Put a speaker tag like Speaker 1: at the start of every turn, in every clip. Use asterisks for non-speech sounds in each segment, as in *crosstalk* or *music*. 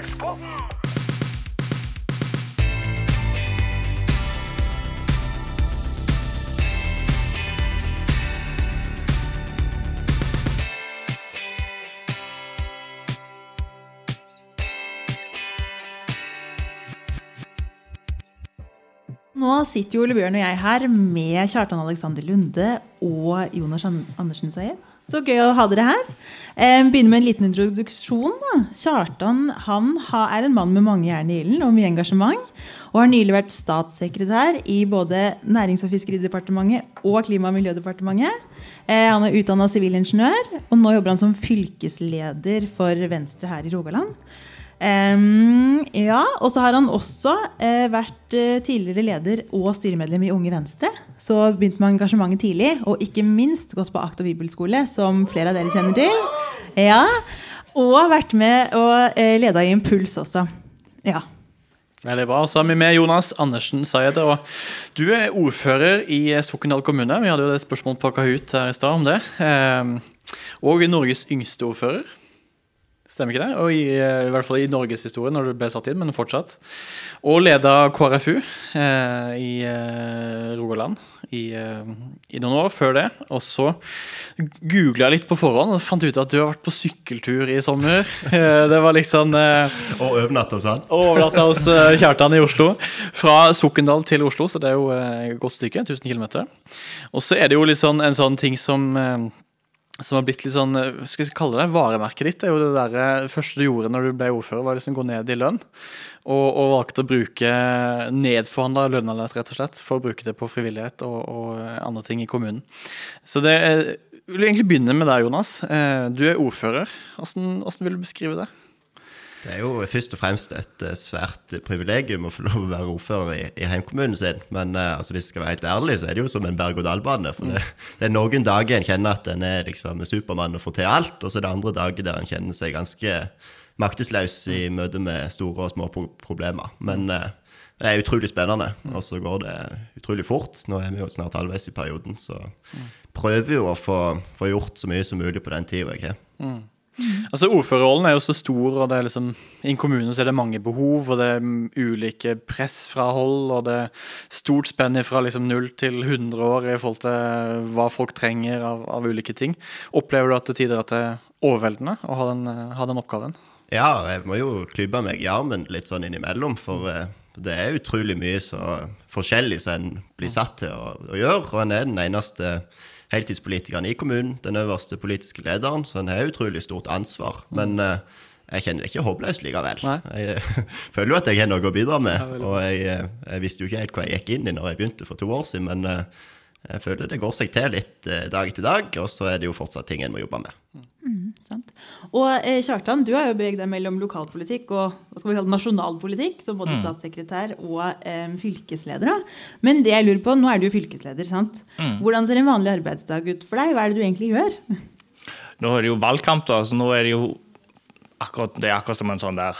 Speaker 1: Ungdomspodden!
Speaker 2: Nå sitter jo Ole Bjørn og jeg her med Kjartan Alexander Lunde og Jonas Andersen Seie. Så gøy å ha dere her. Eh, Begynner med en liten introduksjon. da. Kjartan han er en mann med mange jern i ilden og mye engasjement. Og har nylig vært statssekretær i både Nærings- og fiskeridepartementet og Klima- og miljødepartementet. Eh, Han er utdanna sivilingeniør, og nå jobber han som fylkesleder for Venstre her i Rogaland. Em, ja, og så har han også uh, vært uh, tidligere leder og styremedlem i Unge Venstre. Så begynte med engasjementet tidlig, og ikke minst gått på Akta bibelskole, som flere av dere kjenner til. Ja, Og vært med og uh, leda i Impuls også. Ja.
Speaker 3: Veldig bra. Så har vi med Jonas Andersen Sayede. Og du er ordfører i Sokndal kommune. Vi hadde jo et spørsmål på Kahoot her i stad om det. Um, Og Norges yngste ordfører. Stemmer ikke det? Og i, eh, i hvert fall i norgeshistorien når du ble satt inn, men fortsatt. Og leda KrFU eh, i eh, Rogaland i, eh, i noen år før det. Og så googla jeg litt på forhånd og fant ut at du har vært på sykkeltur i sommer. *laughs* Eh, det var liksom eh,
Speaker 4: Og overnatta hos han.
Speaker 3: og overnatta hos Kjartan i Oslo. Fra Sokndal til Oslo, så det er jo et godt stykke. 1000 km. Og så er det jo sånn, en sånn ting som som har blitt litt sånn, eh, skal jeg kalle det, varemerket ditt. Er jo det der, eh, første du gjorde når du ble ordfører, var liksom gå ned i lønn. Og, og valgte å bruke nedforhandla lønna rett og slett, for å bruke det på frivillighet og, og andre ting i kommunen. Så det er, vil egentlig begynne med deg, Jonas. Eh, Du er ordfører. Hvordan, hvordan vil du beskrive det?
Speaker 4: Det er jo først og fremst et eh, svært privilegium å få lov å være ordfører i, i heimkommunen sin. Men uh, altså, hvis jeg skal være helt ærlig, så er det jo som en berg-og-dal-bane. For det, det er noen dager en kjenner at en er liksom Supermann og får til alt, og så er det andre dager der en kjenner seg ganske maktesløs i møte med store og små pro problemer. Men uh, det er utrolig spennende, og så går det utrolig fort. Nå er vi jo snart halvveis i perioden, så prøver jo å få, få gjort så mye som mulig på den tida jeg har.
Speaker 3: Altså Ordførerrollen er jo så stor, og det er liksom, i en kommune så er det mange behov, og det er mm, ulike press fra hold, og det er stort spenn fra liksom 0 til 100 år i forhold til hva folk trenger av, av ulike ting. Opplever du at det tider at det er overveldende å ha den, ha den oppgaven?
Speaker 4: Ja, jeg må jo klype meg i armen litt sånn innimellom, for eh, det er utrolig mye så forskjellig som en blir satt til å, å gjøre. Og en er den eneste heltidspolitikeren i kommunen, den øverste politiske lederen, så en har utrolig stort ansvar. Men eh, jeg kjenner det ikke håpløst likevel.
Speaker 3: Nei.
Speaker 4: Jeg eh, *laughs* føler jo at jeg har noe å bidra med, og jeg, eh, jeg visste jo ikke helt hva jeg gikk inn i når jeg begynte for to år siden, men eh, jeg føler det går seg til litt eh, dag etter dag, og så er det jo fortsatt ting en må jobbe med.
Speaker 2: Sant. Og eh, Kjartan, du har jo beveget deg mellom lokalpolitikk og hva skal vi kalle nasjonalpolitikk, som både statssekretær og eh, fylkesleder. Da. Men det jeg lurer på, nå er du jo fylkesleder, sant? Hvordan ser en vanlig arbeidsdag ut for deg? Hva er det du egentlig gjør?
Speaker 5: Nå er det jo valgkamp, da, så nå er det jo akkurat, det er akkurat som en sånn der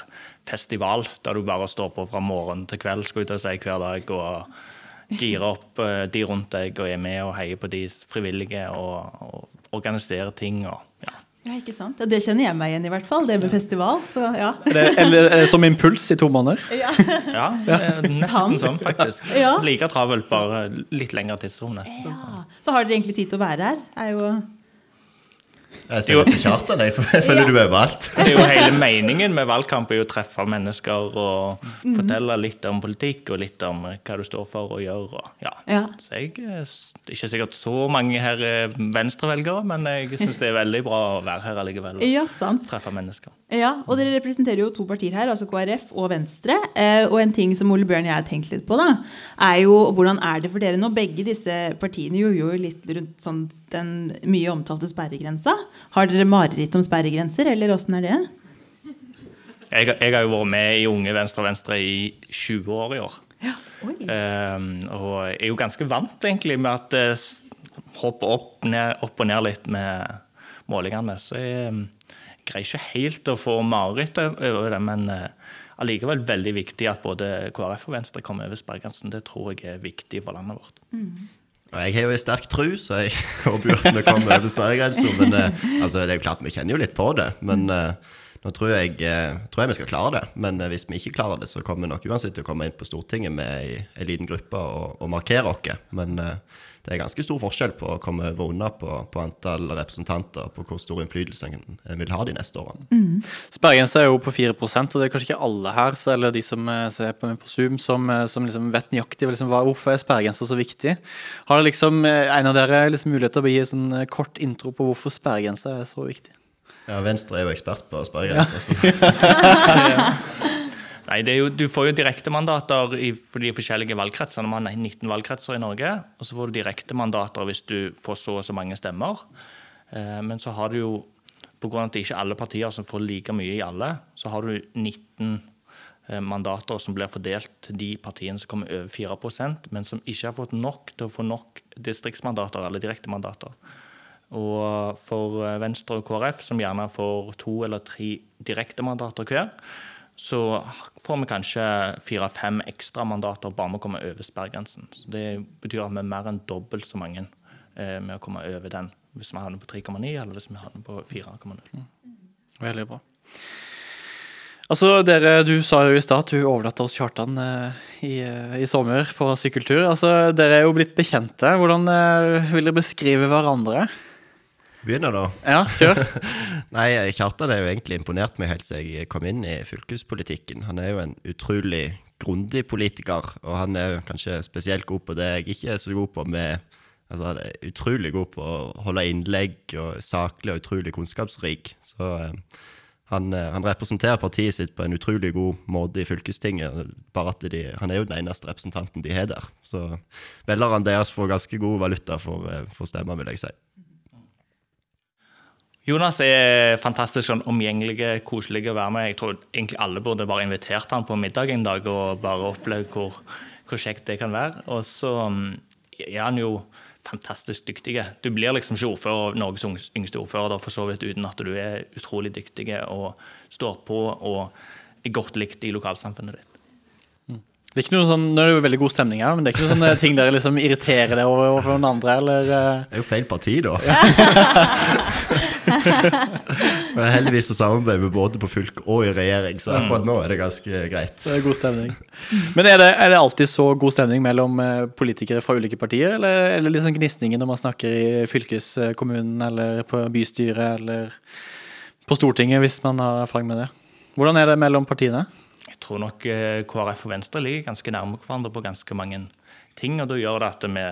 Speaker 5: festival, der du bare står på fra morgen til kveld skal til å si, hver dag og girer opp eh, de rundt deg og er med og heier på de frivillige og, og organiserer ting. og ja.
Speaker 2: Ja, ikke sant? Ja, det kjenner jeg meg igjen i hvert fall, det med festival. Så ja.
Speaker 3: Er det, eller er som impuls i to måneder? *laughs*
Speaker 2: ja.
Speaker 5: ja, det er nesten sånn, faktisk.
Speaker 2: Ja.
Speaker 5: Like travelt, bare litt lengre tidsrom, nesten.
Speaker 2: ja. Så har dere egentlig tid til å være her? Er jo
Speaker 4: Jeg ser på Kjartan, jeg, føler du er overalt.
Speaker 5: Det er jo hele meningen med valgkamp er jo å treffe mennesker og fortelle litt om politikk og litt om hva du står for og gjør. Og, ja.
Speaker 2: Ja.
Speaker 5: Så jeg, eh, det er ikke sikkert så mange her er venstrevelgere, men jeg syns det er veldig bra å være her allikevel og
Speaker 2: Ja, sant.
Speaker 5: treffe mennesker.
Speaker 2: Ja, og dere representerer jo to partier her, altså KrF og Venstre. Eh, og en ting som Ole Bjørn og jeg har tenkt litt på, da, er jo hvordan er det for dere nå? Begge disse partiene gjorde jo litt rundt sånn, den mye omtalte sperregrensa. Har dere mareritt om sperregrenser, eller åssen er det?
Speaker 5: Jeg, jeg har jo vært med i Unge Venstre Venstre i 20 år i år.
Speaker 2: Ja.
Speaker 5: Ehm, og jeg er jo ganske vant egentlig med at det hopper opp, ned, opp og ned litt med målingene. Så jeg em, greier ikke helt å få mareritt over det, men eh, allikevel veldig viktig at både KrF og Venstre kommer over sperregrensen. Det tror jeg er viktig for landet vårt.
Speaker 4: Og jeg har jo en sterk tru, så jeg *laughs* håper jo at vi kommer over sperregrensa. Men eh, altså, det er jo klart vi kjenner jo litt på det. Men eh, Nå tror jeg, eh, tror jeg vi skal klare det, men hvis vi ikke klarer det, så kommer vi nok uansett til å komme inn på Stortinget med ei, liten gruppe og, og markere oss. Men eh, det er ganske stor forskjell på å komme over unna på, på antall representanter, på hvor stor innflytelse en vil ha de neste årene.
Speaker 3: Sperregrensa er jo på 4% og det er kanskje ikke alle her, så, eller de som eh, ser på, på Zoom, som, eh, som liksom vet nøyaktig liksom, hva, hvorfor er sperregrensa så viktig. Har liksom, eh, en av dere liksom mulighet til å gi en sånn kort intro på hvorfor sperregrensa er så viktig?
Speaker 4: Ja, Venstre er jo ekspert på sperregrenser. så- *laughs* *laughs*
Speaker 5: Nei, jo, Du får jo direktemandater i de forskjellige valgkretsene. Man har 19 valgkretser i Norge. Og så får du direktemandater hvis du får så og så mange stemmer. Eh, men så har du jo, pga. at det ikke er alle partier som får like mye i alle, så har du 19 eh, mandater som blir fordelt til de partiene som kommer over 4 men som ikke har fått nok til å få nok distriktsmandater eller direktemandater. Og for eh, Venstre og KrF, som gjerne får to eller tre direktemandater hver, så får vi kanskje fire-fem ekstra mandater bare med å komme over sperregrensen. Så det betyr at vi er mer enn dobbelt så mange eh, med å komme over den hvis vi havner på 3,9 eller hvis vi havner på 4,0.
Speaker 3: Veldig bra. Altså, dere, Du sa jo i stad at du overnatta hos Kjartan eh, i, eh, i sommer på sykkeltur. Altså, Dere er jo blitt bekjente. Hvordan vil dere beskrive hverandre?
Speaker 4: Begynner da.
Speaker 3: Ja, kjør. *laughs*
Speaker 4: Nei, Kjartan er jo egentlig imponert meg helt siden jeg kom inn i fylkespolitikken. Han er jo en utrolig grundig politiker, og han er jo kanskje spesielt god på det jeg ikke er så god på. med Altså, Han er utrolig god på å holde innlegg, og saklig og utrolig kunnskapsrik. Så eh, han, eh, han representerer partiet sitt på en utrolig god måte i fylkestinget. Bare at de, Han er jo den eneste representanten de har der. Så velgerne deres får ganske god valuta for, eh, for stemmer, vil jeg si.
Speaker 5: Jonas er fantastisk sånn omgjengelig, koselig å være med. Jeg tror egentlig alle burde bare invitert han på middag en dag og bare opplevd hvor, hvor kjekt det kan være. Og så mm, er han jo fantastisk dyktig. Du blir liksom ikke ordfører, Norges yngste ordfører da, for så vidt uten at du er utrolig dyktig og står på og er godt likt i lokalsamfunnet ditt.
Speaker 3: Det er ikke noe sånn, Nå er det jo veldig god stemning her, men det er ikke noen sånne *laughs* ting dere liksom irriterer dere over overfor noen andre, eller eh,
Speaker 4: Det er jo feil parti, da. *laughs* *laughs* *laughs* Men heldigvis så samarbeider vi både på fylke og i regjering, så akkurat nå er det ganske greit.
Speaker 3: Det er god stemning. Men er det, er det alltid så god stemning mellom eh, politikere fra ulike partier, eller er det litt sånn gnisninger når man snakker i fylkeskommunen, eller på bystyret, eller på Stortinget, hvis man har erfaring med det? Hvordan er det mellom partiene?
Speaker 5: Jeg tror nok eh, KrF og Venstre ligger ganske nærme hverandre på ganske mange ting, og da gjør det at vi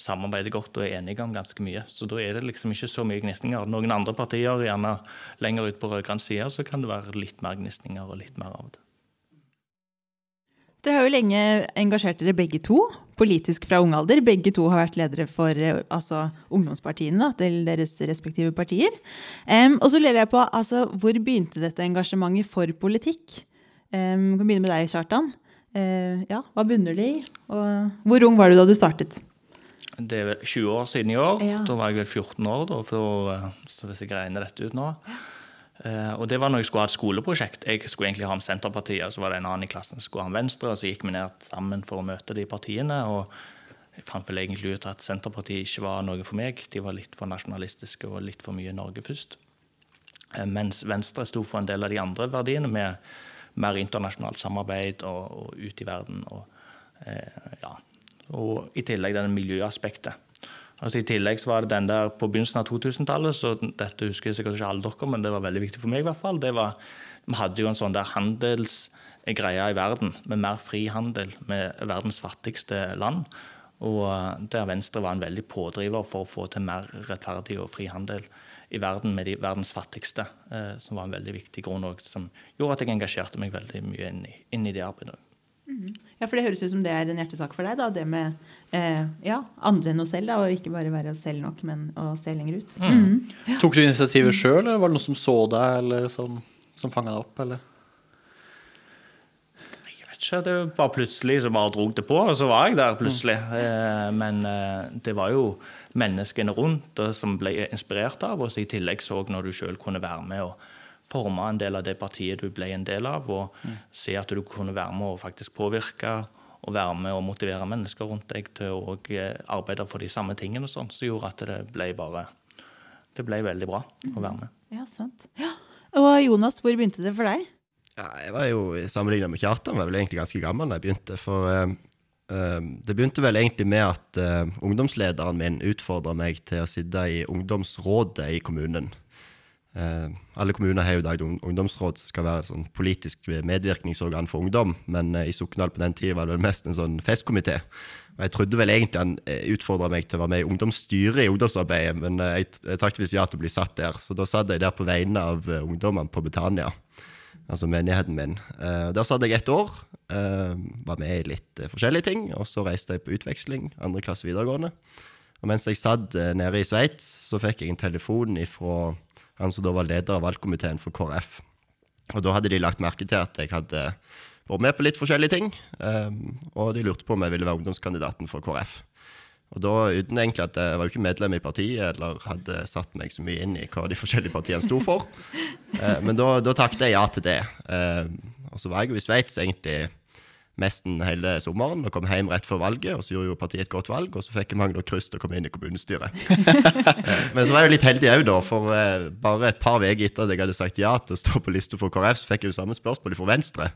Speaker 5: samarbeider godt og er enige om ganske mye. Så da er det liksom ikke så mye gnisninger. Noen andre partier, gjerne lenger ut på rød-grønn side, så kan det være litt mer gnisninger og litt mer av det.
Speaker 2: Dere har jo lenge engasjert dere begge to, politisk fra ung alder. Begge to har vært ledere for eh, altså, ungdomspartiene til deres respektive partier. Um, og så lurer jeg på, altså, hvor begynte dette engasjementet for politikk? Um, kan begynne med deg, Kjartan. Uh, ja, hva bunner det i? Og hvor ung var du da du startet?
Speaker 5: Det er vel 20 år siden i år.
Speaker 2: Ja.
Speaker 5: Da var jeg vel 14 år, da, for, eh, så hvis jeg regner dette ut nå. Eh, og det var når jeg skulle ha et skoleprosjekt. Jeg skulle egentlig ha med Senterpartiet, og så var det en annen i klassen som skulle ha med Venstre. og Så gikk vi ned sammen for å møte de partiene. og jeg fant vel egentlig ut at Senterpartiet ikke var noe for meg. De var litt for nasjonalistiske og litt for mye Norge først. Uh, Mens Venstre sto for en del av de andre verdiene, med mer internasjonalt samarbeid og, og ut i verden. Og, uh, ja. Og i tillegg denne miljøaspektet. Altså I tillegg så var det den der på begynnelsen av 2000-tallet, så dette husker jeg sikkert ikke alle dere, men det var veldig viktig for meg i hvert fall. det var, Vi hadde jo en sånn der handelsgreie i verden, med mer frihandel med verdens fattigste land. Og eh, der Venstre var en veldig pådriver for å få til mer rettferdig og frihandel i verden med de verdens fattigste, eh, som var en veldig viktig grunn òg, som gjorde at jeg engasjerte meg veldig mye inn i, inn i det arbeidet.
Speaker 2: Ja, for det høres ut som det er en hjertesak for deg, da. Det med eh, ja, andre enn oss selv, da. Og ikke bare være oss selv nok, men å se lenger ut. Mhm.
Speaker 3: Tok du initiativet sjøl, eller var det noen som så deg, eller som, som fanga deg opp, eller?
Speaker 5: Jeg vet ikke, det var plutselig så bare drog det på, og så var jeg der plutselig. Eh, Men eh, det var jo menneskene rundt eh, som ble inspirert av oss, i tillegg så når du sjøl kunne være med og forme en del av det partiet du ble en del av, og se at du kunne være med og faktisk påvirke og være med og motivere mennesker rundt deg til å eh, arbeide for de samme tingene, og sånt, som gjorde at det ble bare Det ble veldig bra å være med.
Speaker 2: Ja, sant. Ja. Og Jonas, hvor begynte det for deg?
Speaker 4: Ja, jeg var jo Sammenligna med Kjartan, var vel egentlig ganske gammel da jeg begynte. For eh, eh, det begynte vel egentlig med at uh, ungdomslederen min utfordra meg til å sitte i ungdomsrådet i kommunen. Eh, alle kommuner har jo i dag ungdomsråd som skal være et sånn politisk medvirkningsorgan for ungdom, men eh, i Sokndal på den tida var det vel mest en sånn festkomité. Jeg trodde vel egentlig han utfordra meg til å være med i ungdomsstyret i ungdomsarbeidet, men eh, jeg, jeg takket visst ja til å bli satt der. Så da satt jeg der på vegne av eh, ungdommene på Betania, altså menigheten min. Eh, der satt jeg ett år. eh, var med i litt eh, forskjellige ting, og så reiste jeg på utveksling, andre klasse videregående. Og mens jeg satt eh, nede i Sveits, så fikk jeg en telefon fra han som da var leder av valgkomiteen for KrF. Og da hadde de lagt merke til at jeg hadde vært med på litt forskjellige ting. Um, og de lurte på om jeg ville være ungdomskandidaten for KrF. Og da uten egentlig at jeg var jo ikke medlem i partiet eller hadde satt meg så mye inn i hva de forskjellige partiene sto for. uh, *laughs* men da, da takket jeg ja til det. Uh, og så var jeg jo i Sveits egentlig nesten hele sommeren og kom hjem rett før valget. Og så gjorde jo partiet et godt valg, og så fikk nok kryss til å komme inn i kommunestyret. *laughs* Men så var jeg jo litt heldig òg, da. For eh, bare et par uker etter at jeg hadde sagt ja til å stå på lista for KrF, så fikk jeg jo samme spørsmål fra Venstre.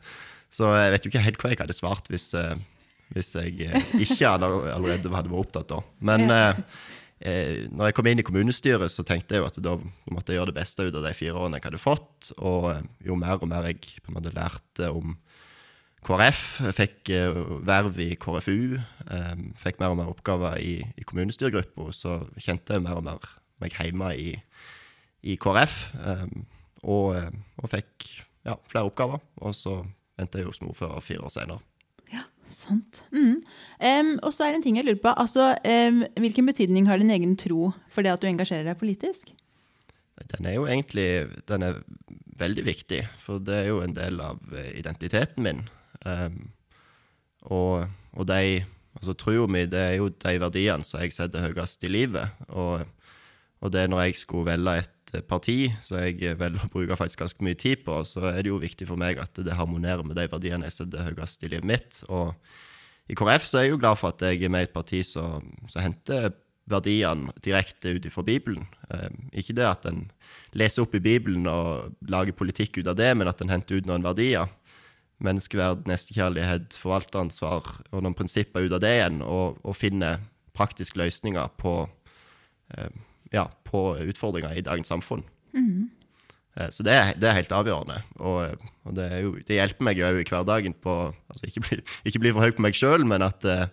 Speaker 4: Så jeg vet jo ikke helt hva jeg hadde svart hvis, eh, hvis jeg eh, ikke allerede hadde vært opptatt da. Men eh, når jeg kom inn i kommunestyret, så tenkte jeg jo at da måtte jeg gjøre det beste ut av de fire årene jeg hadde fått. Og jo mer og mer jeg på en måte lærte om KrF, fikk eh, verv i KrFU, eh, fikk mer og mer oppgaver i, i kommunestyregruppa, så kjente jeg mer og mer meg hjemme i, i KrF. eh, og, og fikk ja, flere oppgaver. Og så endte jeg jo som ordfører fire år senere.
Speaker 2: Ja, sant. Mm. Um, og så er det en ting jeg lurer på. Altså, um, hvilken betydning har din egen tro for det at du engasjerer deg politisk?
Speaker 4: Den er jo egentlig den er veldig viktig, for det er jo en del av identiteten min. Um, og, og de altså Troa mi, det er jo de verdiene som jeg setter høyest i livet. Og, og det når jeg skulle velge et eh, parti som jeg velger å bruke faktisk ganske mye tid på, så er det jo viktig for meg at det harmonerer med de verdiene jeg setter høyest i livet mitt. Og i KrF så er jeg jo glad for at jeg er med i et parti som, som henter verdiene direkte ut fra Bibelen. Eh, ikke det at en leser opp i Bibelen og lager politikk ut av det, men at en henter ut noen verdier. Menneskeverd, nestekjærlighet, forvalteransvar og noen prinsipper ut av det igjen, og, og finner praktiske løsninger på, eh, ja, på utfordringer i dagens samfunn. Eh, Så det er, det er helt avgjørende. Og, og det, jo, det hjelper meg jo òg i hverdagen på altså Ikke bli, ikke bli for høy på meg sjøl, men at eh,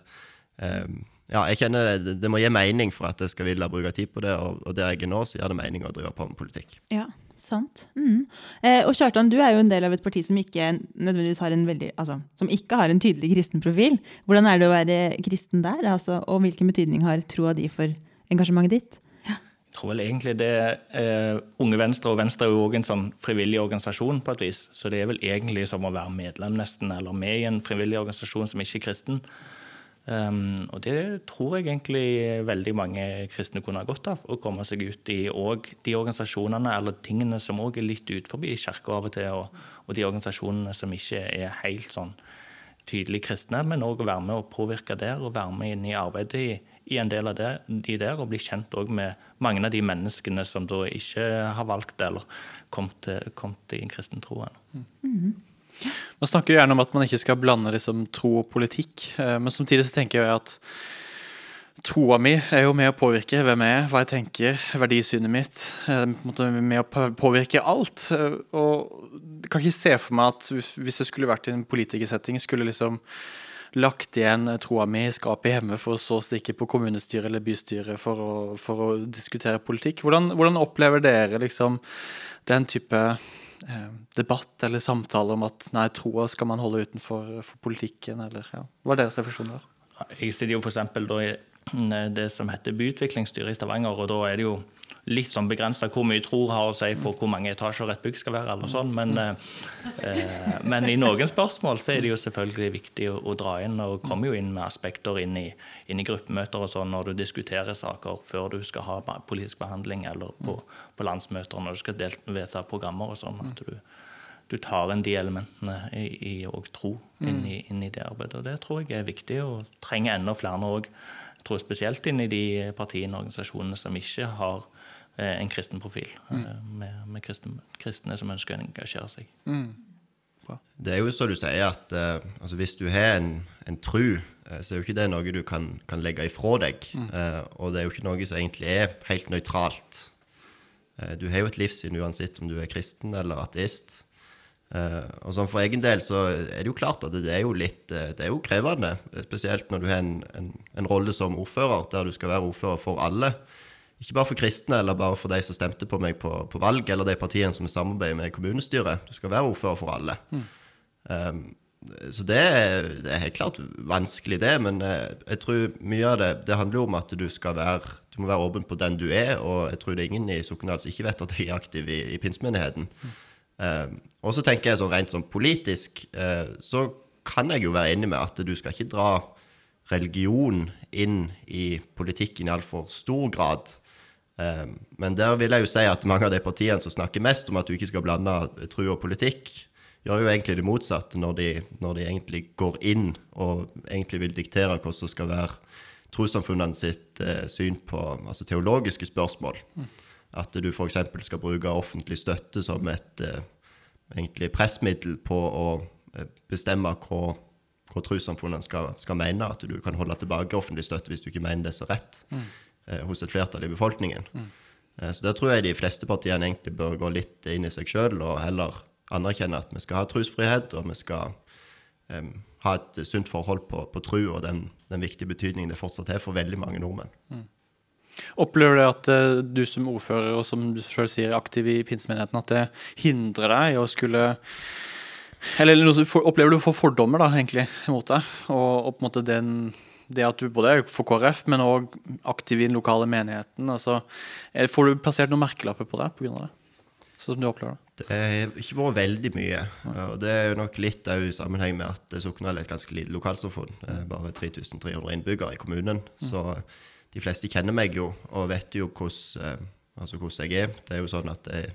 Speaker 4: eh, ja, jeg kjenner det, det må gi mening for at jeg skal ville bruke tid på det. Og, og der jeg er nå, så gjør det mening å drive på med politikk.
Speaker 2: Ja, sant. Mm. Eh, og Kjartan, du er jo en del av et parti som ikke nødvendigvis har en veldig, altså, som ikke har en tydelig kristen profil. Hvordan er det å være kristen der, altså, og hvilken betydning har troa di for engasjementet ditt?
Speaker 5: Jeg tror vel egentlig det eh, Unge Venstre og Venstre er jo også en sånn frivillig organisasjon på et vis. Så det er vel egentlig som å være medlem nesten, eller med i en frivillig organisasjon som ikke er kristen. Um, og det tror jeg egentlig veldig mange kristne kunne ha godt av. Å komme seg ut i og de organisasjonene eller tingene som òg er litt ut forbi kirka av og til, og, og de organisasjonene som ikke er helt sånn tydelig kristne, men òg være med og påvirke der, og være med inn i arbeidet i, i en del av det, de der, og bli kjent òg med mange av de menneskene som da ikke har valgt eller kommet, til- kommet i kristen tro ennå.
Speaker 3: Man snakker jo gjerne om at man ikke skal blande liksom, tro og politikk, eh, men samtidig så tenker jeg at troa mi er jo med å påvirke hvem jeg er, hva jeg tenker, verdisynet mitt. jeg på en Med å påvirke alt. eh, Og jeg kan ikke se for meg at hvis- jeg skulle vært i en politikersetting, skulle liksom lagt igjen troa mi i skapet hjemme for å så stikke på kommunestyret eller bystyret for å, for å diskutere politikk. Hvordan, hvordan opplever dere liksom den type eh, debatt eller samtale om at nei, troa skal man holde utenfor for politikken, eller ja. Hva er deres refleksjoner?
Speaker 5: Jeg sitter jo f.eks. i det som heter byutviklingsstyret i Stavanger, og da er det jo litt sånn begrensa hvor mye tro har å si for hvor mange etasjer et bygg skal være, eller sånn. Men, eh, eh, men i noen spørsmål så er det jo selvfølgelig viktig å, å dra inn, og kommer jo inn med aspekter inn i, inn i gruppemøter og sånn når du diskuterer saker før du skal ha politisk behandling, eller på, på landsmøter når du skal vedta programmer og sånn. at du du tar inn de elementene i, i og tro inn i, inn i det arbeidet. Og det tror jeg er viktig, og trenger enda flere òg. Spesielt inn i de partiene og organisasjonene som ikke har en kristen profil. mm. Med, med kristne, kristne som ønsker å engasjere seg.
Speaker 4: Det er jo så du sier at uh, altså hvis du har en, en tru, eh, så er jo ikke det noe du kan, kan legge ifra deg. Eh, og det er jo ikke noe som egentlig er helt nøytralt. Eh, du har jo et livssyn uansett om du er kristen eller ateist. Eh, og sånn For egen del så er det jo klart at det er jo litt eh, det er jo krevende. eh, Spesielt når du har en, en, en rolle som ordfører, der du skal være ordfører for alle. Ikke bare for kristne eller bare for de som stemte på meg på, på valg, eller de partiene som samarbeider med kommunestyret. Du skal være ordfører for alle. Um, så det er, det er helt klart vanskelig, det. Men jeg, jeg tror mye av det det handler om at du skal være du må være åpen på den du er. Og jeg tror det er ingen i Sokndal som ikke vet at jeg er aktiv i, i pinsemenigheten. Um, og så tenker jeg sånn rent sånn politisk, uh, så kan jeg jo være enig med at du skal ikke dra religion inn i politikken i altfor stor grad. Um, men der vil jeg jo si at mange av de partiene som snakker mest om at du ikke skal blande tro og politikk, gjør jo egentlig det motsatte når de, når de egentlig går inn og egentlig vil diktere hva som skal være trossamfunnene sitt eh, syn på altså teologiske spørsmål. At du f.eks. skal bruke offentlig støtte som et eh, egentlig pressmiddel på å eh, bestemme hva, hva trossamfunnene skal, skal mene. At du kan holde tilbake offentlig støtte hvis du ikke mener det er så rett eh, hos et flertall i befolkningen. Mm. så der tror jeg de fleste partiene egentlig bør gå litt inn i seg sjøl og heller anerkjenne at vi skal ha trosfrihet, og vi skal um, ha et sunt forhold på, på tru og den, den viktige betydningen det fortsatt har for veldig mange nordmenn.
Speaker 3: Opplever du at eh, du som ordfører, og som du selv sier, er aktiv i pinsemenigheten, at det hindrer deg i å skulle Eller opplever du å få fordommer, da, egentlig, mot deg? Og, og på en måte den, det at du både er for KrF, men òg aktiv i den lokale menigheten. altså, Får du plassert noen merkelapper på deg pga. det? Sånn som du opplever det?
Speaker 4: Det har ikke vært veldig mye. Og det er jo nok litt i sammenheng med at Sokndal er et ganske lite lokalsamfunn. Bare 3300 innbyggere i kommunen. Så de fleste kjenner meg jo og vet jo hvordan, eh, altså hvordan jeg er. Det er jo sånn at jeg,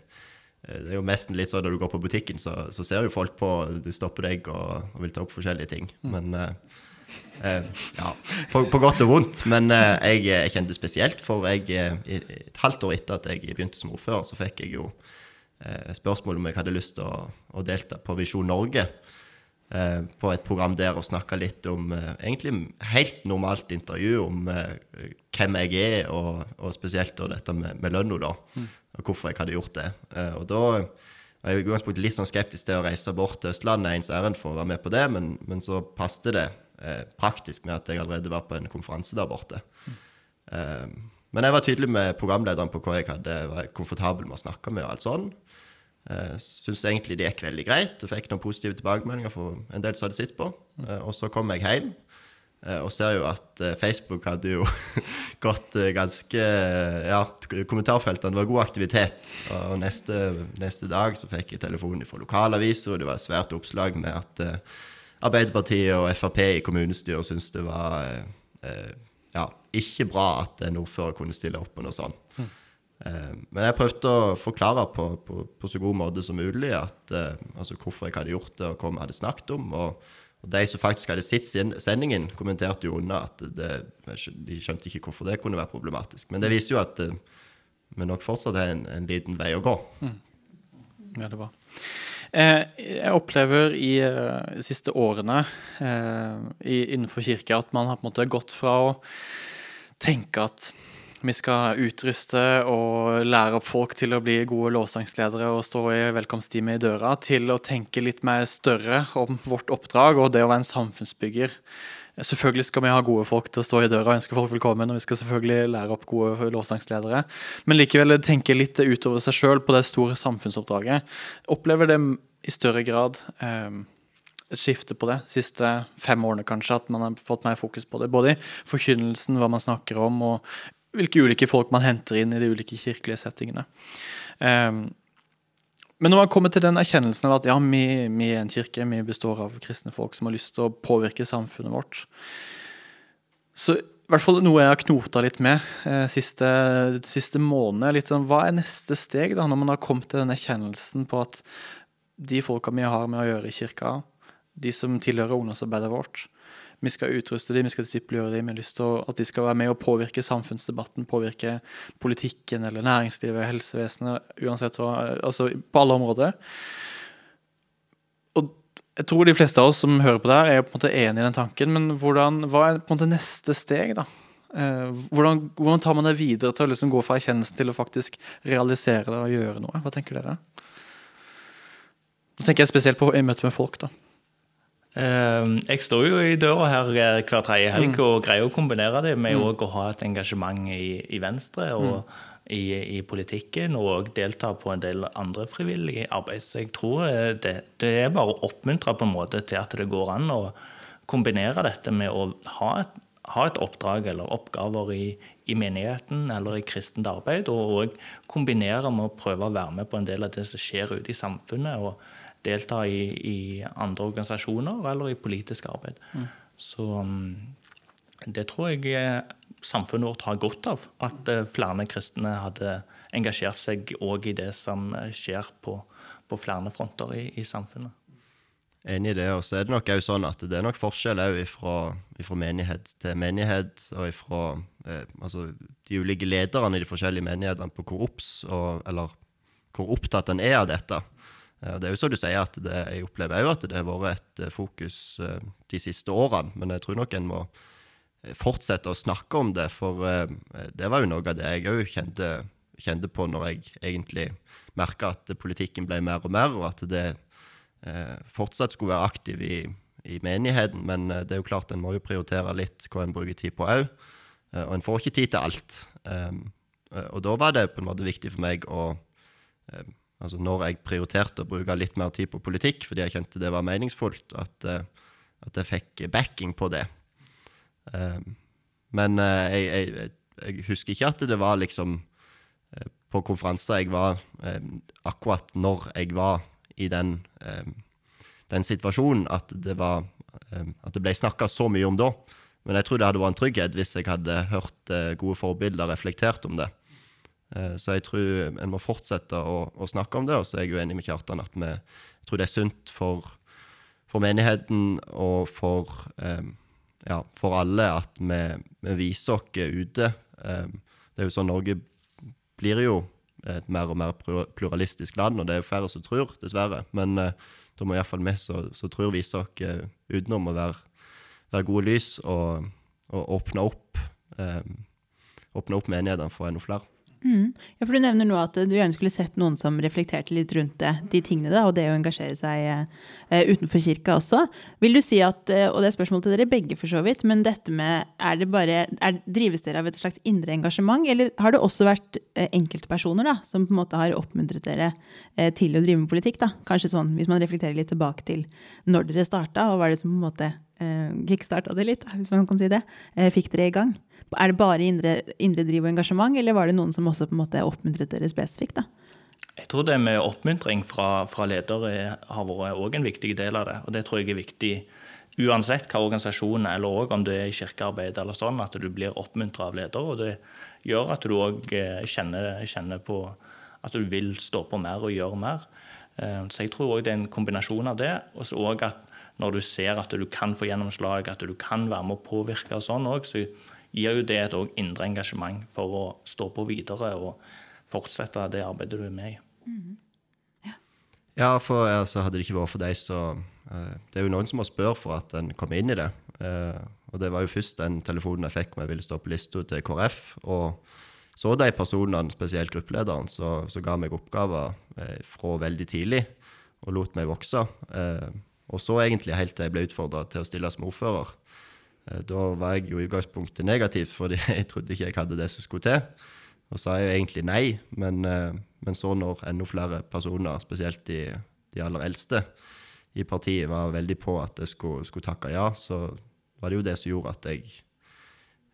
Speaker 4: eh, det er jo nesten litt sånn når du går på butikken, så, så ser jo folk på de stopper deg og, og vil ta opp forskjellige ting. Men eh, ja, på, på godt og vondt. Men eh, jeg, jeg kjente spesielt, for jeg, eh, et halvt år etter at jeg begynte som ordfører, så fikk jeg jo eh, spørsmål om jeg hadde lyst til å, å delta på Visjon Norge. Eh, på et program der og snakke litt om eh, egentlig helt normalt intervju om eh, hvem jeg er, og, og spesielt da dette med, med lønna, da. Og hvorfor jeg hadde gjort det. Eh, og da var jeg litt sånn skeptisk til å reise bort til Østlandet ens ærend for å være med på det, men, men så passet det eh, praktisk med at jeg allerede var på en konferanse der borte. Eh, men jeg var tydelig med programlederen på hva jeg hadde, var komfortabel med å snakke med. og alt sånn. Uh, Syns egentlig det gikk veldig greit, og fikk noen positive tilbakemeldinger for en del som hadde sett på. Uh, og så kom jeg hjem uh, og ser jo at eh, Facebook hadde jo *laughs* gått eh, ganske Ja, kommentarfeltene var god aktivitet. Og neste, neste dag så fikk jeg telefon fra lokalavisa, og det var svært oppslag med at eh, Arbeiderpartiet og Frp i kommunestyret syntes det var eh, eh, ja, ikke bra at en ordfører kunne stille opp på noe sånt. Eh, Men jeg prøvde å forklare på, på, på så god måte som mulig at, eh, altså hvorfor jeg hadde gjort det, og hva vi hadde snakket om. Og, og de som faktisk hadde sett sendingen, kommenterte jo unna at det, de skjønte ikke hvorfor det kunne være problematisk. Men det viser jo at eh, vi nok fortsatt har en, en liten vei å gå.
Speaker 3: Ja, det Eh, jeg opplever i eh, de siste årene eh, innenfor kirka at man har på en måte gått fra å tenke at vi skal utruste og lære opp folk til å bli gode lovsangsledere og stå i velkomstteamet i døra, til å tenke litt mer større om vårt oppdrag og det å være en samfunnsbygger. Selvfølgelig skal vi ha gode folk til å stå i døra og ønske folk velkommen, og vi skal selvfølgelig lære opp gode lovsangsledere, men likevel tenke litt utover seg sjøl på det store samfunnsoppdraget. Opplever det i større grad eh, et skifte på det de siste fem årene, kanskje, at man har fått mer fokus på det. Både i forkynnelsen, hva man snakker om, og hvilke ulike folk man henter inn i de ulike kirkelige settingene. Eh, men når man kommer til den erkjennelsen av at ja, vi, vi er en kirke, vi består av kristne folk som har lyst til å påvirke samfunnet vårt, så i hvert fall noe jeg har knota litt med eh, siste, siste måned. Litt sånn, hva er neste steg da, når man har kommet til den erkjennelsen på at de folka vi har med å gjøre i kirka, de som tilhører ungdomsarbeidet vårt, Vi skal utruste dem, vi skal disippelgjøre dem. Vi har lyst til at de skal være med og påvirke samfunnsdebatten, påvirke politikken eller næringslivet, helsevesenet, uansett hva. Altså på alle områder. Og jeg tror de fleste av oss som hører på det her, er på en måte enig i den tanken. Men hvordan, hva er på en måte neste steg, da? Eh, hvordan, hvordan, tar man det videre til å liksom gå fra erkjennelsen til å faktisk realisere det og gjøre noe? Hva tenker dere? Nå tenker jeg spesielt på i møte med folk. da.
Speaker 5: Uh, jeg står jo i døra her eh, hver tredje helg mm. og greier å kombinere det med mm. å ha et engasjement i, i Venstre og mm. i, i, politikken, og delta på en del andre frivillige arbeid. Så jeg tror det, det er bare å oppmuntre på en måte til at det går an å kombinere dette med å ha et ha et oppdrag eller oppgaver i, i, menigheten eller i kristent arbeid, og, og kombinere med å prøve å være med på en del av det som skjer ute i samfunnet, og delta i, i andre organisasjoner eller i politisk arbeid. Mm. Så um, det tror jeg eh, samfunnet vårt har godt av. At uh, flere kristne hadde engasjert seg òg i det som eh, skjer på, på flere fronter i, i samfunnet.
Speaker 4: Enig i det. Og så er det nok også sånn at det er nok forskjell òg fra, menighet til menighet, og fra eh, altså de ulike lederne i de forskjellige menighetene på hvor obs eller hvor opptatt en er av dette. Eh, det er jo så du sier at det, jeg opplever òg at det har vært et eh, fokus eh, de siste årene, men jeg tror nok en må fortsette å snakke om det, for det var jo noe av det jeg òg kjente, kjente, på når jeg egentlig merka at politikken ble mer og mer, og at det fortsatt skulle være aktiv i, i, menigheten, men det er jo klart en må jo prioritere litt hva en bruker tid på òg. Og en får ikke tid til alt. og da var det på en måte viktig for meg å Altså når jeg prioriterte å bruke litt mer tid på politikk fordi jeg kjente det var meningsfullt, at, at jeg fikk backing på det. Men jeg, jeg, jeg, husker ikke at det var liksom på konferanser jeg var akkurat når jeg var i den, den situasjonen at det, var, at det ble snakka så mye om da. Men jeg tror det hadde vært en trygghet hvis jeg hadde hørt eh, gode forbilder reflektert om det. Eh, så jeg tror en må fortsette å, å, snakke om det. Og så er jeg jo enig med Kjartan at vi, jeg tror det er sunt for, for menigheten og for, um, ja, for alle at vi, vi, viser oss ute. Um, det er jo sånn Norge blir jo et mer og mer pluralistisk land, og det er jo færre som tror, dessverre. Men uh, da må iallfall vi som tror, vise oss utenom å være, være, gode lys og, og åpne opp um, åpne opp menighetene for enda flere.
Speaker 2: Mm. Ja, for Du nevner nå at du gjerne skulle sett noen som reflekterte litt rundt det, de tingene, da, og det å engasjere seg eh, utenfor kirka også. Vil du si at, eh, og det er spørsmål til dere begge for så vidt, men dette med, er det bare, er, drives dere av et slags indre engasjement, eller har det også vært eh, enkeltpersoner da, som på en måte har oppmuntret dere til å drive med politikk? da? Kanskje sånn, hvis man reflekterer litt tilbake til når dere starta, og hva er det som på en måte kickstarta det litt, hvis man kan si det, fikk dere i gang? Er det bare indre, indre driv og engasjement, eller var det noen som også på en måte oppmuntret dere spesifikt? da?
Speaker 5: Jeg tror det med oppmuntring fra, fra ledere har vært òg en viktig del av det. Og det tror jeg er viktig uansett hva organisasjonen er, eller òg om du er i kirkearbeid eller sånn, at du blir oppmuntra av ledere. Og det gjør at du òg eh, kjenner, kjenner, på at du vil stå på mer og gjøre mer. Eh, så jeg tror òg det er en kombinasjon av det. Og så òg at når du ser at du kan få gjennomslag, at du kan være med å påvirke og sånn òg, så gir jo det et indre engasjement for å stå på videre og fortsette det arbeidet du er med i. Mm.
Speaker 4: Ja. ja. for altså, hadde det ikke vært for deg, så uh, Det er jo noen som må spørre for at en kommer inn i det. Uh, og det var jo først den telefonen jeg fikk om jeg ville stå på lista til KrF. Og så de personene, spesielt gruppelederen, så, så ga meg oppgaver uh, fra veldig tidlig og lot meg vokse. og så egentlig helt til jeg ble utfordra til å stille som ordfører. Eh, da var jeg jo i utgangspunktet negativ, fordi *laughs* jeg trodde ikke jeg hadde det som skulle til. Og sa jo egentlig nei, men, eh, men så når enda flere personer, spesielt de, de, aller eldste i partiet, var veldig på at jeg skulle, skulle, takke ja, så var det jo det som gjorde at jeg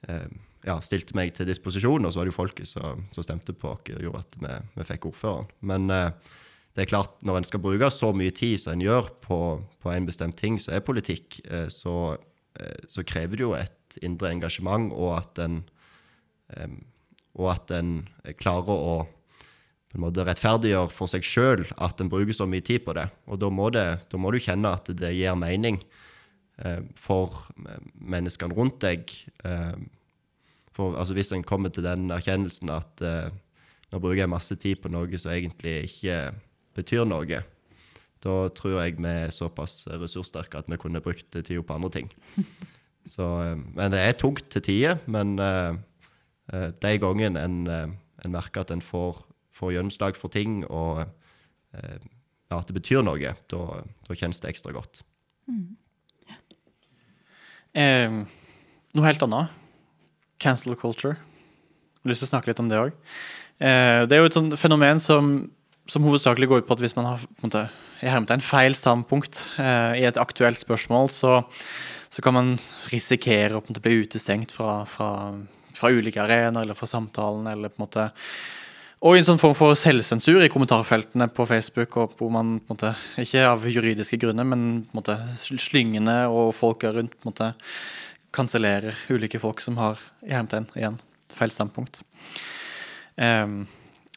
Speaker 4: eh, ja, stilte meg til disposisjon, og så var det jo folket som, som stemte på oss og gjorde at vi, vi fikk ordføreren. Men eh, det er klart, når en skal bruke så mye tid som en gjør på, på en bestemt ting som er politikk, eh, så så krever det jo et indre engasjement, og at en, og at en klarer å på en måte rettferdiggjøre for seg sjøl at en bruker så mye tid på det. Og da må, det, da må, du kjenne at det gir mening eh, for menneskene rundt deg. Eh, for altså, hvis en kommer til den erkjennelsen at eh, nå bruker jeg masse tid på noe som egentlig ikke betyr noe, da tror jeg vi er såpass ressurssterke at vi kunne brukt tida på andre ting. *laughs* Så, eh, men det er tungt til tider. Men uh, de gangene en, en, merker at en får, får gjennomslag for ting, og uh, ja, at det betyr noe, da, da kjennes det ekstra godt. Mm.
Speaker 3: Eh, noe helt annet. Cancel culture. Jeg har lyst til å snakke litt om det òg. Eh, det er jo et sånt fenomen som, som hovedsakelig går ut på at hvis man har på en måte, feil standpunkt eh, i et aktuelt spørsmål, så, så, kan man risikere å måte bli utestengt fra, fra, fra ulike arenaer eller fra samtalen. eller på en måte og i en sånn form for selvsensur i kommentarfeltene på Facebook, hvor man på en måte, ikke av juridiske grunner, men på en måte slyngene og folka rundt på en måte kansellerer ulike folk som har i igjen feil standpunkt. Um,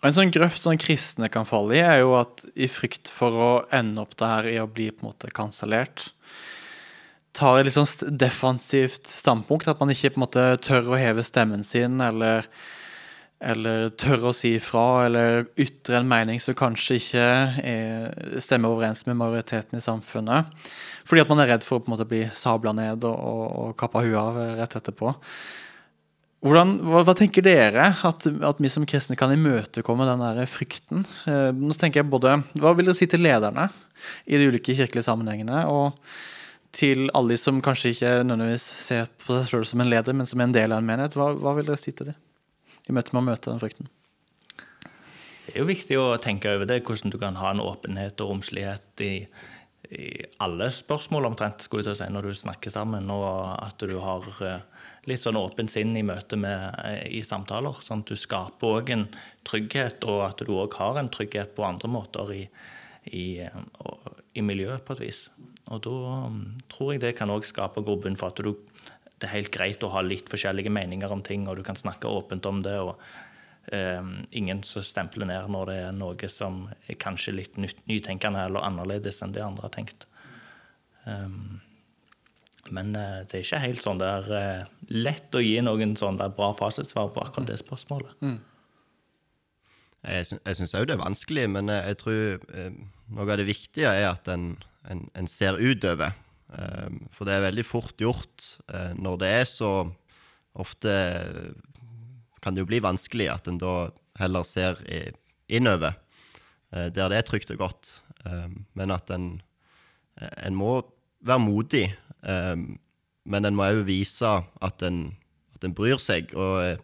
Speaker 3: En sånn grøft sånn kristne kan falle i, er jo at i frykt for å ende opp der i å bli på en måte kansellert, tar et litt sånn defensivt standpunkt. At man ikke på en måte tør å heve stemmen sin, eller, eller tør å si ifra, eller ytre en mening som kanskje ikke er, stemmer overens med majoriteten i samfunnet. Fordi at man er redd for å på en måte bli sabla ned og, og, og kappa huet av rett etterpå. Hvordan, hva, hva, tenker dere at, at, vi som kristne kan imøtekomme den der frykten? Eh, nå tenker jeg både, Hva vil dere si til lederne i de ulike kirkelige sammenhengene? Og til alle de som kanskje ikke nødvendigvis ser på seg selv som en leder, men som en del av en menighet. Hva, hva vil dere si til dem i møte med å møte den frykten?
Speaker 5: Det er jo viktig å tenke over det, hvordan du kan ha en åpenhet og romslighet i, i alle spørsmål omtrent, skulle jeg til å si, når du snakker sammen, og at du har eh, litt sånn åpent sinn i møte med eh, i samtaler. Sånn at du skaper òg en trygghet, og at du òg har en trygghet på andre måter i, i, eh, i miljøet, på et vis. Og da um, tror jeg det kan òg skape grobunn for at du, det er helt greit å ha litt forskjellige meninger om ting, og du kan snakke åpent om det. og ingen som stempler ned når det er noe som er kanskje litt nytenkende eller annerledes enn det andre har tenkt. Um, men uh, det er ikke helt sånn det er uh, lett å gi noen sånn der bra fasitsvar på akkurat det spørsmålet. Mm.
Speaker 4: Jeg, sy syns òg det er vanskelig, men jeg, jeg tror eh, noe av det viktige er at en, en, en ser utover. Um, for det er veldig fort gjort når det er så Ofte kan det jo bli vanskelig at en da heller ser innover, uh, der det er trygt og godt. Um, men at en, en må være modig men en må òg vise at en, at en, bryr seg. Og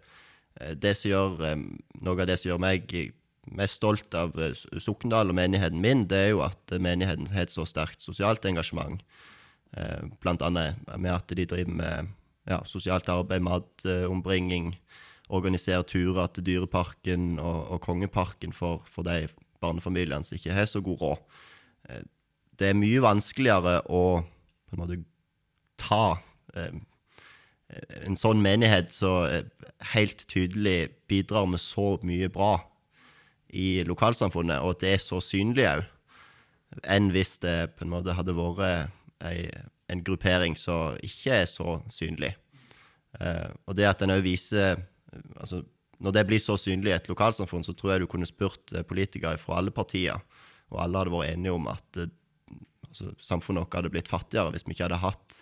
Speaker 4: det som gjør, noe av det som gjør meg mest stolt av Sokndal og menigheten min, det er jo at menigheten har et så sterkt sosialt engasjement. Blant annet med at de driver med ja, sosialt arbeid, matombringing, organiserer turer til Dyreparken og, og Kongeparken for, for de barnefamiliene som ikke har så god råd. Det er mye vanskeligere å på en måte ta eh, en sånn menighet som eh, helt tydelig bidrar med så mye bra i lokalsamfunnet, og at det er så synlig òg, enn hvis det på en måte hadde vært ei, en gruppering som ikke er så synlig. Eh, og det at en òg viser altså, Når det blir så synlig i et lokalsamfunn, så tror jeg du kunne spurt politikere fra alle partier, og alle hadde vært enige om at altså, samfunnet vårt hadde blitt fattigere hvis vi ikke hadde hatt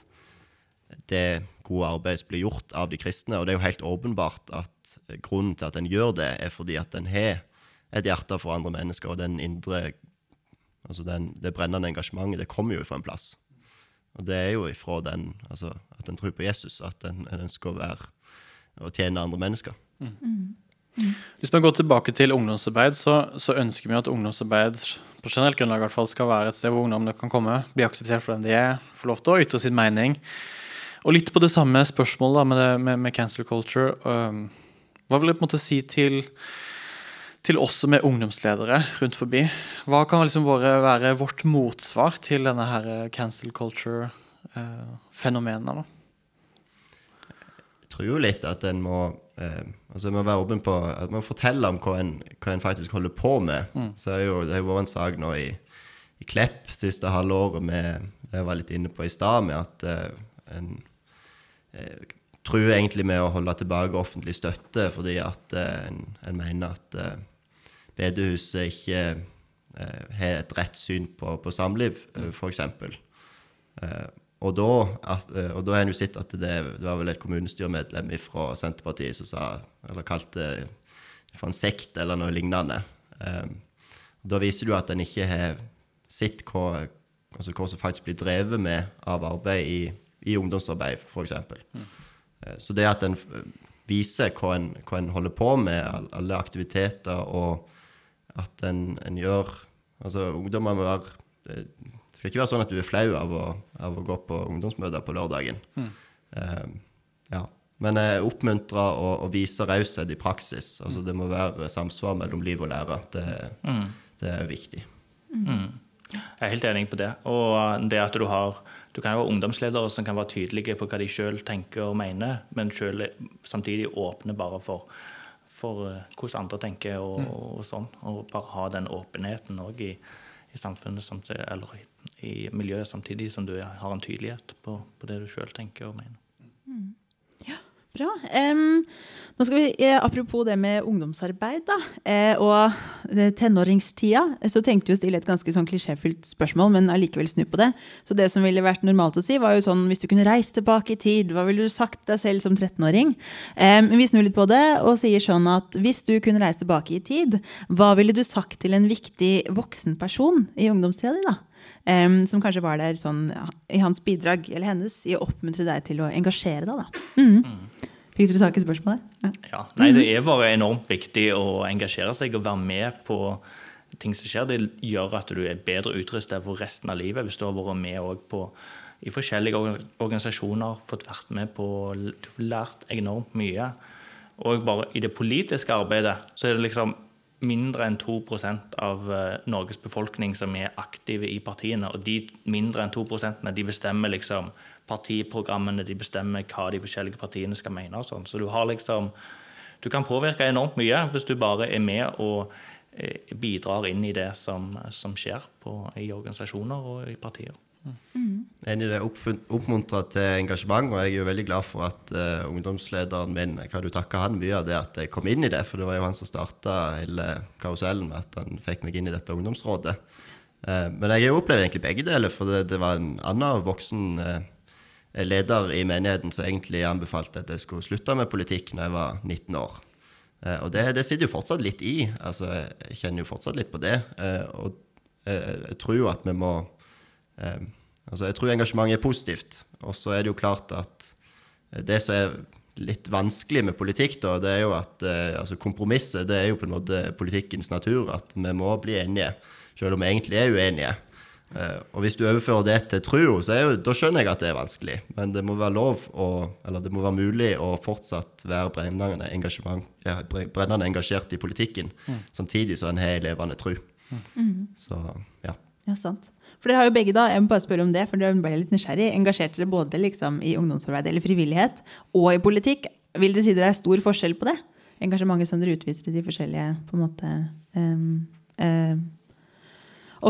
Speaker 4: det gode arbeidet som blir gjort av de kristne. Og det er jo helt åpenbart at grunnen til at en gjør det, er fordi at en har et hjerte for andre mennesker, og den indre Altså den, det brennende engasjementet, det kommer jo fra en plass. Og det er jo ifra den, altså at en tror på Jesus, at en ønsker å være og tjene andre mennesker. Mm.
Speaker 3: Mm. Hvis man går tilbake til ungdomsarbeid, så, så, ønsker vi at ungdomsarbeid på generelt grunnlag i hvert fall skal være et sted hvor ungdommene kan komme, bli akseptert for den de er, få lov til å ytre sin mening. Og litt på det samme spørsmålet da, med, det, med, med, cancel culture. Um, hva vil jeg på en måte si til, til oss som er ungdomsledere rundt forbi? Hva kan liksom være, vårt motsvar til denne her cancel culture-fenomenet? Uh,
Speaker 4: jeg tror jo litt at en må eh, altså en må være åpen på at man forteller om hva en, hva en faktisk holder på med. Mm. Så jo, Det har jo vært en sak nå i, i Klepp siste halvåret med det jeg var litt inne på i stad, med at eh, en eh, truer egentlig med å holde tilbake offentlig støtte fordi at eh, en, en mener at eh, bedehuset ikke eh, har et rett syn på, på samliv, eh, f.eks. og da, at, eh, og da har en jo sett at det, det var vel et kommunestyremedlem fra Senterpartiet som sa, eller kalte det for en sekt eller noe lignende. Um, da viser jo at en ikke har sett hva, altså hva som faktisk blir drevet med av arbeid i, i ungdomsarbeid, f.eks. Mm. Uh, så det at en viser hva en, hva en holder på med, alle aktiviteter, og at en, en gjør Altså, ungdommer må være det skal ikke være sånn at du er flau av å, av å gå på ungdomsmøter på lørdagen. Mm. Uh, ja. Men jeg oppmuntrer og, og viser raushet i praksis. Altså, det må være samsvar mellom liv og lære. Det, mm. det er viktig.
Speaker 5: Mm. Jeg er helt enig på det. Og det at du har Du kan jo ha ungdomsledere som kan være tydelige på hva de sjøl tenker og mener, men selv samtidig åpne bare for for uh, hvordan andre tenker og, mm. og, sånn. Og bare ha den åpenheten òg i, i, samfunnet det eller i, i, miljøet, samtidig som du har en tydelighet på, på det du sjøl tenker og mener. Mm.
Speaker 2: Ja, bra. Um, nå skal vi, eh, Apropos det med ungdomsarbeid da, eh, og tenåringstida, så tenkte vi å stille et ganske sånn klisjéfylt spørsmål, men allikevel snu på det. Så det som ville vært normalt å si, var jo sånn hvis du kunne reist tilbake i tid, hva ville du sagt deg selv som 13-åring? Um, vi snur litt på det og sier sånn at hvis du kunne reist tilbake i tid, hva ville du sagt til en viktig voksen person i ungdomstida di, da? Um, som kanskje var der sånn, i hans bidrag eller hennes i å oppmuntre deg til å engasjere deg. da. Mm. Mm. Fikk dere tak i spørsmålet?
Speaker 5: Ja. ja. Nei, det er bare enormt viktig å engasjere seg og være med på ting som skjer. Det gjør at du er bedre utrustet for resten av livet hvis du har vært med på, i forskjellige organisasjoner, fått vært med på Du har lært enormt mye. Og bare i det politiske arbeidet så er det liksom mindre enn 2% av eh, Norges befolkning som er aktive i partiene. Og de mindre enn 2% de bestemmer liksom partiprogrammene, de bestemmer hva de forskjellige partiene skal mene. og sånn. Så du har liksom Du kan påvirke enormt mye hvis du bare er med og eh, bidrar inn i det som, som skjer på, i organisasjoner og i partier.
Speaker 4: Mm. Enig i det. Oppmuntra til engasjement, og jeg er jo veldig glad for at uh, ungdomslederen min Jeg kan jo takke han mye av det at jeg kom inn i det, for det var jo han som starta hele karusellen med at han fikk meg inn i dette ungdomsrådet. Uh, men jeg opplevd egentlig begge deler, for det, det var en annen voksen uh, leder i menigheten som egentlig anbefalte at jeg skulle slutte med politikk når jeg var 19 år. Og det, det sitter jo fortsatt litt i. altså Jeg kjenner jo fortsatt litt på det. Og jeg tror jo at vi må altså Jeg tror engasjementet er positivt. Og så er det jo klart at det som er litt vanskelig med politikk, da, det er jo at altså kompromisset det er jo på en måte politikkens natur. At vi må bli enige, selv om vi egentlig er uenige. Uh, og hvis du overfører det til trua, så jo, da skjønner jeg at det er vanskelig. Men det må være lov å, eller det må være mulig å fortsatt være brennende, ja, brennende engasjert i politikken, mm. samtidig som en har levende tru. Mm. Så, ja.
Speaker 2: Ja, sant. For dere har jo begge da, jeg må bare spørre om det, for dere ble litt nysgjerrig, engasjerte dere både liksom i ungdomsarbeid eller frivillighet og i politikk. Vil dere si det er stor forskjell på det? Engasjementet som dere utviser i de forskjellige på en måte, um, um,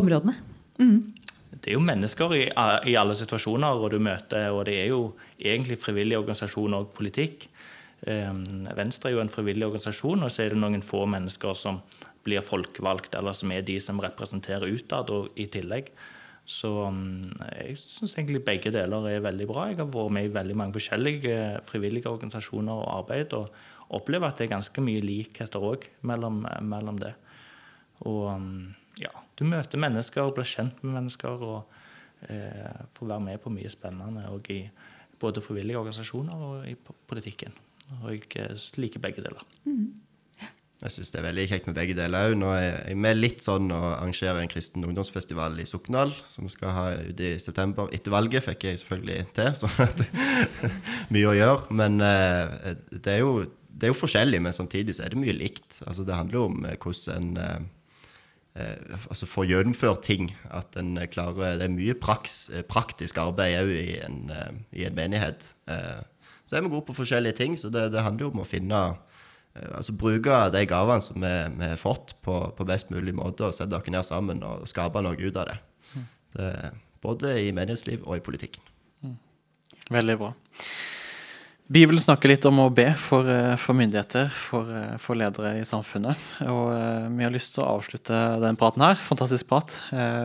Speaker 2: områdene?
Speaker 5: Mm. Det er jo mennesker i, i, alle situasjoner, og du møter, og det er jo egentlig frivillig organisasjon og politikk. Venstre er jo en frivillig organisasjon, og så er det noen få mennesker som blir folkevalgt, eller som er de som representerer utad og i tillegg. Så um, jeg syns egentlig begge deler er veldig bra. Jeg har vært med i veldig mange forskjellige frivillige organisasjoner og arbeid, og opplever at det er ganske mye likheter òg mellom, mellom, det. Og um, ja, du møter mennesker, blir kjent med mennesker og eh, får være med på mye spennende òg i både frivillige organisasjoner og i politikken. Og jeg eh, liker begge deler. Mm.
Speaker 4: Jeg syns det er veldig kjekt med begge deler òg. Nå er jeg med litt sånn å arrangere en kristen ungdomsfestival i Sokndal, som skal ha ute i september. Etter valget fikk jeg selvfølgelig til, *laughs* så mye å gjøre. Men uh, det, er jo, det, er jo, forskjellig, men samtidig så er det mye likt. Altså, det handler jo om hvordan en uh, eh, altså få gjennomført ting. At en klarer Det er mye praks, eh, praktisk arbeid òg i, eh, i, en menighet. Eh, så er vi gode på forskjellige ting, så det, det handler jo om å finne eh, Altså bruke de gavene som vi, vi har fått, på, på, best mulig måte, og sette dere ned sammen og skape noe ut av det. Det, både i menighetsliv og i politikken.
Speaker 3: Veldig bra. Bibelen snakker litt om å be for, eh, for myndigheter, for, eh, for, ledere i samfunnet. Og uh, vi har lyst til å avslutte den praten her, fantastisk prat,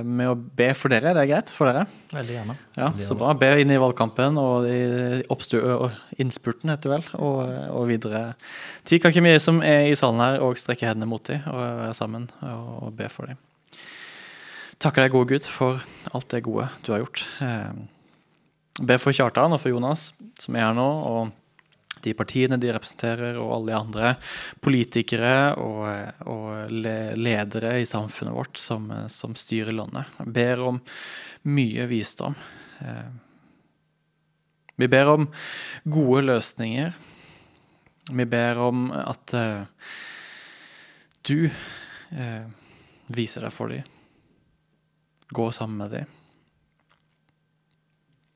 Speaker 3: med å be for dere. Det er greit for dere?
Speaker 5: Veldig gjerne.
Speaker 3: Ja, Så bra. Be inn i valgkampen og i innspurten, heter vel, og, og videre. Tid kan ikke vi som er i salen her, og strekke hendene mot dem og være sammen og, og be for dem. Takker deg, gode Gud, for alt det gode du har gjort. Be for Kjartan og for Jonas, som er her nå, og de partiene de representerer, og alle de andre politikere og, og ledere i samfunnet vårt som, som, styrer landet. Jeg ber om mye visdom. Eh, vi ber om gode løsninger. Vi ber om at uh, du uh, viser deg for dem. Gå sammen med dem.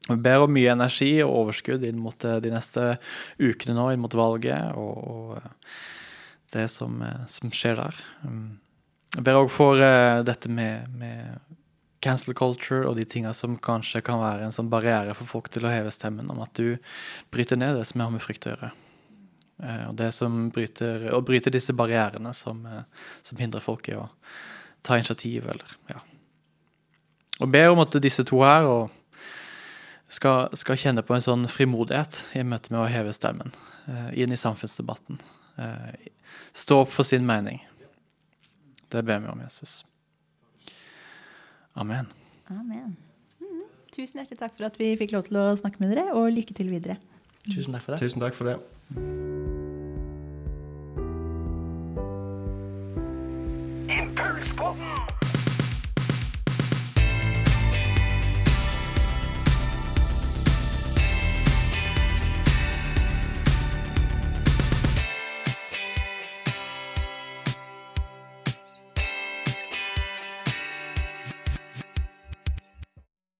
Speaker 3: Vi ber om mye energi og overskudd inn mot eh, de neste ukene nå, inn mot valget og, og eh, det som, eh, som, skjer der. Mm. Jeg ber òg for dette med, med, cancel culture og de tinga som kanskje kan være en sånn barriere for folk til å heve stemmen, om at du bryter ned det som har med frykt å gjøre. Og det som bryter, og bryter disse barrierene som, som hindrer folk i å ta initiativ, eller ja. Og ber om at disse to her, og skal, skal, kjenne på en sånn frimodighet i møte med å heve stemmen eh, inn i samfunnsdebatten. Eh, stå opp for sin mening. Det ber vi om, Jesus. Amen.
Speaker 2: Amen. Mm. Tusen hjertelig takk for at vi fikk lov til å snakke med dere, og lykke til videre.
Speaker 5: Tusen takk for det.
Speaker 4: Tusen takk for det. Impulspodden!